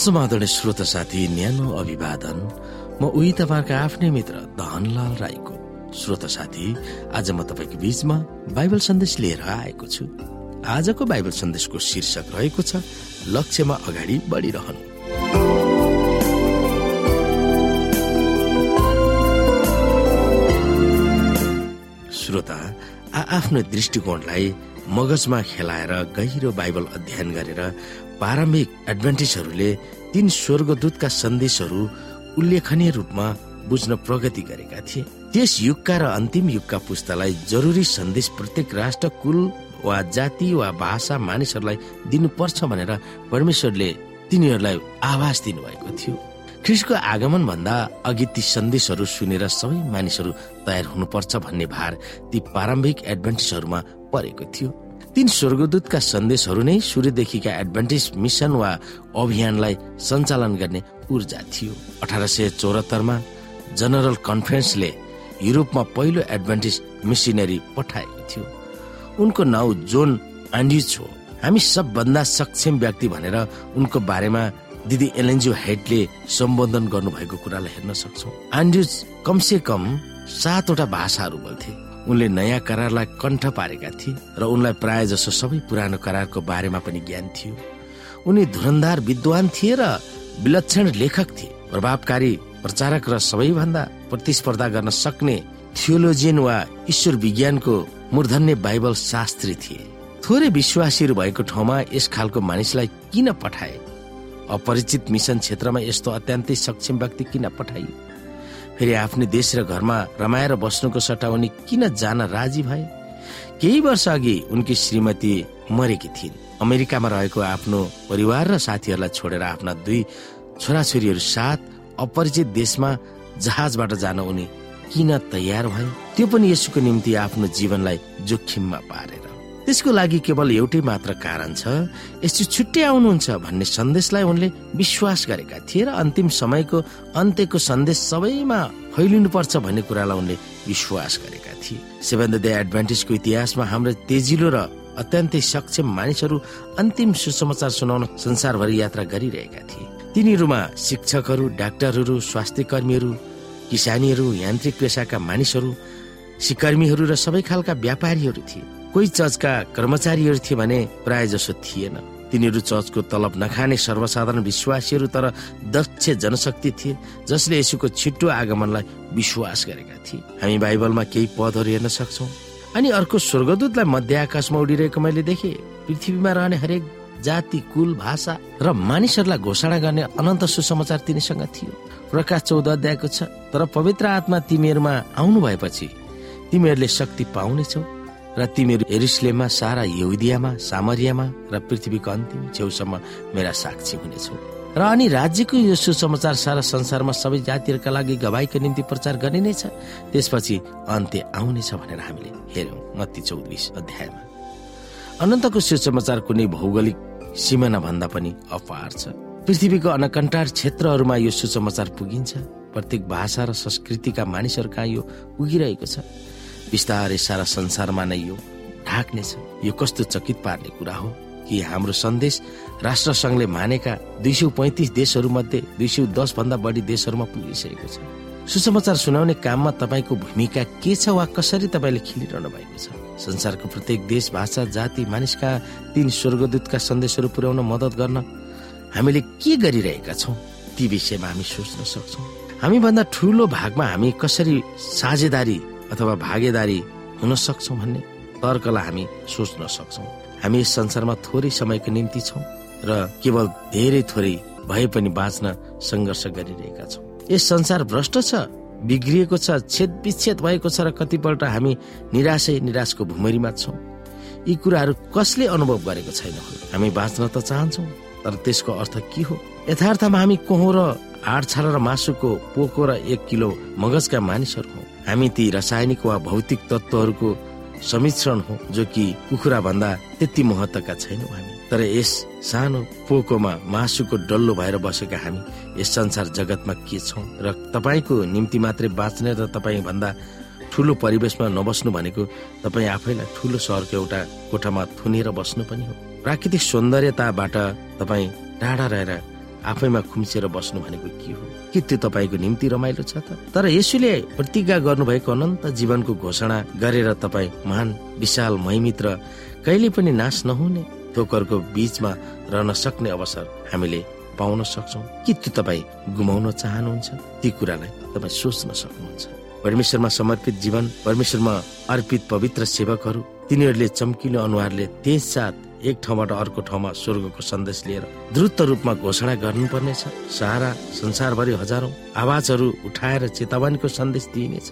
समादरणीय श्रोता साथी न्यानो अभिवादन। म उही तपाईँका आफ्नै मित्र धनलाल राईको श्रोता साथी। आज म तपाईँको बीचमा बाइबल सन्देश लिएर आएको छु। आजको बाइबल सन्देशको शीर्षक रहेको छ लक्ष्यमा अगाडि बढिरहनु। श्रोता आ आफ्नो दृष्टिकोणलाई मगजमा खेलाएर गहिरो बाइबल अध्ययन गरेर प्रारम्भिक एडभान्टेजहरूले तीन स्वर्गदूतका सन्देशहरू उल्लेखनीय रूपमा बुझ्न प्रगति गरेका थिए। त्यस युगका र अन्तिम युगका पुस्तालाई जरुरी सन्देश प्रत्येक राष्ट्र कुल वा जाति वा भाषा मानिसहरूलाई दिनुपर्छ भनेर परमेश्वरले तिनीहरूलाई आवाज दिनुभएको थियो। ख्रिसको आगमन भन्दा अघि ती सन्देशहरू सुनेर सबै मानिसहरू तयार हुनुपर्छ भन्ने भार ती प्रारम्भिक एडभान्टेजहरूमा परेको थियो। तीन स्वर्गदूतका सन्देशहरू नै सूर्यदेखिका एडभान्टेज मिसन वा अभियानलाई सञ्चालन गर्ने ऊर्जा थियो। अठार सय चौरात्तरमा जनरल कन्फरेन्सले युरोपमा पहिलो एडभान्टेज मिसिनरी पठाएको थियो। उनको नाउँ जोन आन्ड्युज हो। हामी सबभन्दा सक्षम व्यक्ति भनेर उनको बारेमा दिदी एलेन्जो हेडले सम्बोधन गर्नुभएको कुरालाई हेर्न सक्छौ। आन्ड्युज कमसे कम सातवटा भाषाहरू बोल्थे। उनले नयाँ करारलाई कण्ठ पारेका थिए र उनलाई प्राय जसो सबै पुरानो करारको बारेमा पनि ज्ञान थियो। उनी धुरन्धार विद्वान थिए र विलक्षण लेखक थिए। प्रभावकारी प्रचारक र सबैभन्दा प्रतिस्पर्धा गर्न सक्ने थियोलोजियन वा ईश्वर विज्ञानको मूर्धन्य बाइबल शास्त्री थिए। थोरै विश्वासीहरू भएको ठाउँमा यस खालको मानिसलाई किन पठाए? अपरिचित मिसन क्षेत्रमा यस्तो अत्यन्तै सक्षम व्यक्ति किन पठाइयो? फेरि आफ्नै देश र घरमा रमाएर बस्नुको सट्टा उनी किन जान राजी भए? केही वर्ष अघि उनकी श्रीमती मरेकी थिइन्। अमेरिकामा रहेको आफ्नो परिवार र साथीहरूलाई छोडेर आफ्ना दुई छोराछोरीहरू साथ अपरिचित देशमा जहाजबाट जान उनी किन तयार भए? त्यो पनि यसुको निम्ति आफ्नो जीवनलाई जोखिममा पारेर। त्यसको लागि केवल एउटै मात्र कारण छ यसो छुट्टै आउनुहुन्छ भन्ने सन्देशलाई उनले विश्वास गरेका थिए र अन्तिम समयको अन्त्यको सन्देश सबैमा फैलिनुपर्छ भन्ने कुरालाई उनले विश्वास गरेका थिए। सेभेन डे एडभान्टेजको इतिहासमा हाम्रो तेजिलो र अत्यन्तै सक्षम मानिसहरू अन्तिम सुसमाचार सुनाउन संसारभरि यात्रा गरिरहेका थिए। तिनीहरूमा शिक्षकहरू डाक्टरहरू स्वास्थ्य कर्मीहरू किसानीहरू यान्त्रिक पेसाका मानिसहरू सिकर्मीहरू र सबै खालका व्यापारीहरू थिए। कोही चर्चका कर्मचारीहरू थिए भने प्राय जसो थिएन। तिनीहरू चर्चको तलब नखाने सर्वसाधारण विश्वासीहरू तर दक्ष जनशक्ति थिए जसले यसुको छिट्टो आगमनलाई विश्वास गरेका थिए। हामी बाइबलमा केही पदहरू हेर्न सक्छौ। अनि अर्को स्वर्गदूतलाई मध्य आकाशमा उडिरहेको मैले देखेँ। पृथ्वीमा रहने हरेक जाति कुल भाषा र मानिसहरूलाई घोषणा गर्ने अनन्त सुसमाचार तिनीसँग थियो। प्रकाश चौध अध्यायको छ तर पवित्र आत्मा तिमीहरूमा आउनु भएपछि तिमीहरूले शक्ति पाउनेछौ। र तिमीहरू एरिस्लेममा सारा यहुदियामा सामरियामा र पृथ्वीको अन्तिम छेउसम्म मेरा साक्षी हुनेछौ। र अनि राज्यको यो सुसमाचार सारा संसारमा सबै जातिहरूका लागि गवाईको निम्ति प्रचार गरिने छ त्यसपछि अन्त्य आउनेछ भनेर हामीले हेर्यौँ मत्ती चौबिस अध्यायमा। अनन्तको सुसमाचार कुनै भौगोलिक सिमाना भन्दा पनि अपार छ। पृथ्वीको अनकन्टार क्षेत्रहरूमा यो सुसमाचार पुगिन्छ। प्रत्येक भाषा र संस्कृतिका मानिसहरू कहाँ यो पुगिरहेको छ। बिस्तारै सारा संसारमा नै यो ढाक्नेछ। यो कस्तो चकित पार्ने कुरा हो कि हाम्रो सन्देश राष्ट्र संघले मानेका दुई सौ पैतिस देशहरू मध्ये दुई सौ दस भन्दा बढी देशहरूमा पुगिसकेको छ। सुसमाचार सुनाउने काममा तपाईँको भूमिका के छ वा कसरी तपाईँले खेलिरहनु भएको छ? संसारको प्रत्येक देश भाषा जाति मानिसका तीन स्वर्गदूतका सन्देशहरू पुर्याउन मद्दत गर्न हामीले के गरिरहेका छौँ? ती विषयमा हामी सोच्न सक्छौँ। हामीभन्दा ठुलो भागमा हामी कसरी साझेदारी अथवा भागेदारी हुन सक्छौँ भन्ने तर्कलाई हामी सोच्न सक्छौँ। हामी यस संसारमा थोरै समयको निम्ति छौँ र केवल धेरै थोरै भए पनि बाँच्न सङ्घर्ष गरिरहेका छौँ। यस संसार भ्रष्ट छ बिग्रिएको छ छेद विच्छेद भएको छ र कतिपल्ट हामी निराशै निराशको भुमरीमा छौँ। यी कुराहरू कसले अनुभव गरेको छैन हामी बाँच्न त चाहन्छौँ तर त्यसको अर्थ के हो? यथार्थमा हामी कोहो र हाड छाला र मासुको पोको र एक किलो मगजका मानिसहरू हौ हामी ती रासायनिक वा भौतिक तत्वहरूको समिश्रण हो जो कि कुखुरा भन्दा त्यति महत्वका छैनौँ हामी। तर यस सानो पोकोमा मासुको डल्लो भएर बसेका हामी यस संसार जगतमा के छौँ? र तपाईँको निम्ति मात्रै बाँच्ने र तपाईँ भन्दा ठुलो परिवेशमा नबस्नु भनेको तपाईँ आफैलाई ठुलो सहरको एउटा कोठामा थुनेर बस्नु पनि हो। प्राकृतिक सौन्दर्यताबाट तपाईँ टाढा रहेर आफैमा खुम्सिएर बस्नु भनेको के हो? के त्यो तपाईँको निम्ति रमाइलो छ त? तर यसुले प्रतिज्ञा गर्नुभएको अनन्त जीवनको घोषणा गरेर तपाईँ महान विशाल महिमित र कहिले पनि नाश नहुने थोकरको बीचमा रहन सक्ने अवसर हामीले पाउन सक्छौ। कि त्यो तपाईँ गुमाउन चाहनुहुन्छ? ती कुरालाई तपाईँ सोच्न सक्नुहुन्छ। परमेश्वरमा समर्पित जीवन परमेश्वरमा अर्पित पवित्र सेवकहरू तिनीहरूले चम्किलो अनुहारले तेज साथ एक ठाउँबाट अर्को ठाउँमा स्वर्गको सन्देश लिएर द्रुत रूपमा घोषणा गर्नुपर्नेछ। सारा संसारभरि हजारौं आवाजहरू उठाएर चेतावनीको सन्देश दिइनेछ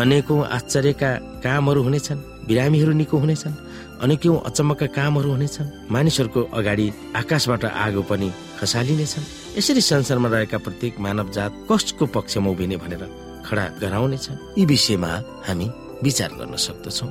अनेकौं आश्चर्यका कामहरू हुनेछन् बिरामीहरू निको हुनेछन् अनेकौं अचम्मका कामहरू हुनेछन्। मानिसहरूको अगाडि आकाशबाट आगो पनि खसालिनेछन्। यसरी संसारमा रहेका प्रत्येक मानव जात कसको पक्षमा उभिने भनेर खडा गराउनेछन्। यी विषयमा हामी विचार गर्न सक्दछौँ।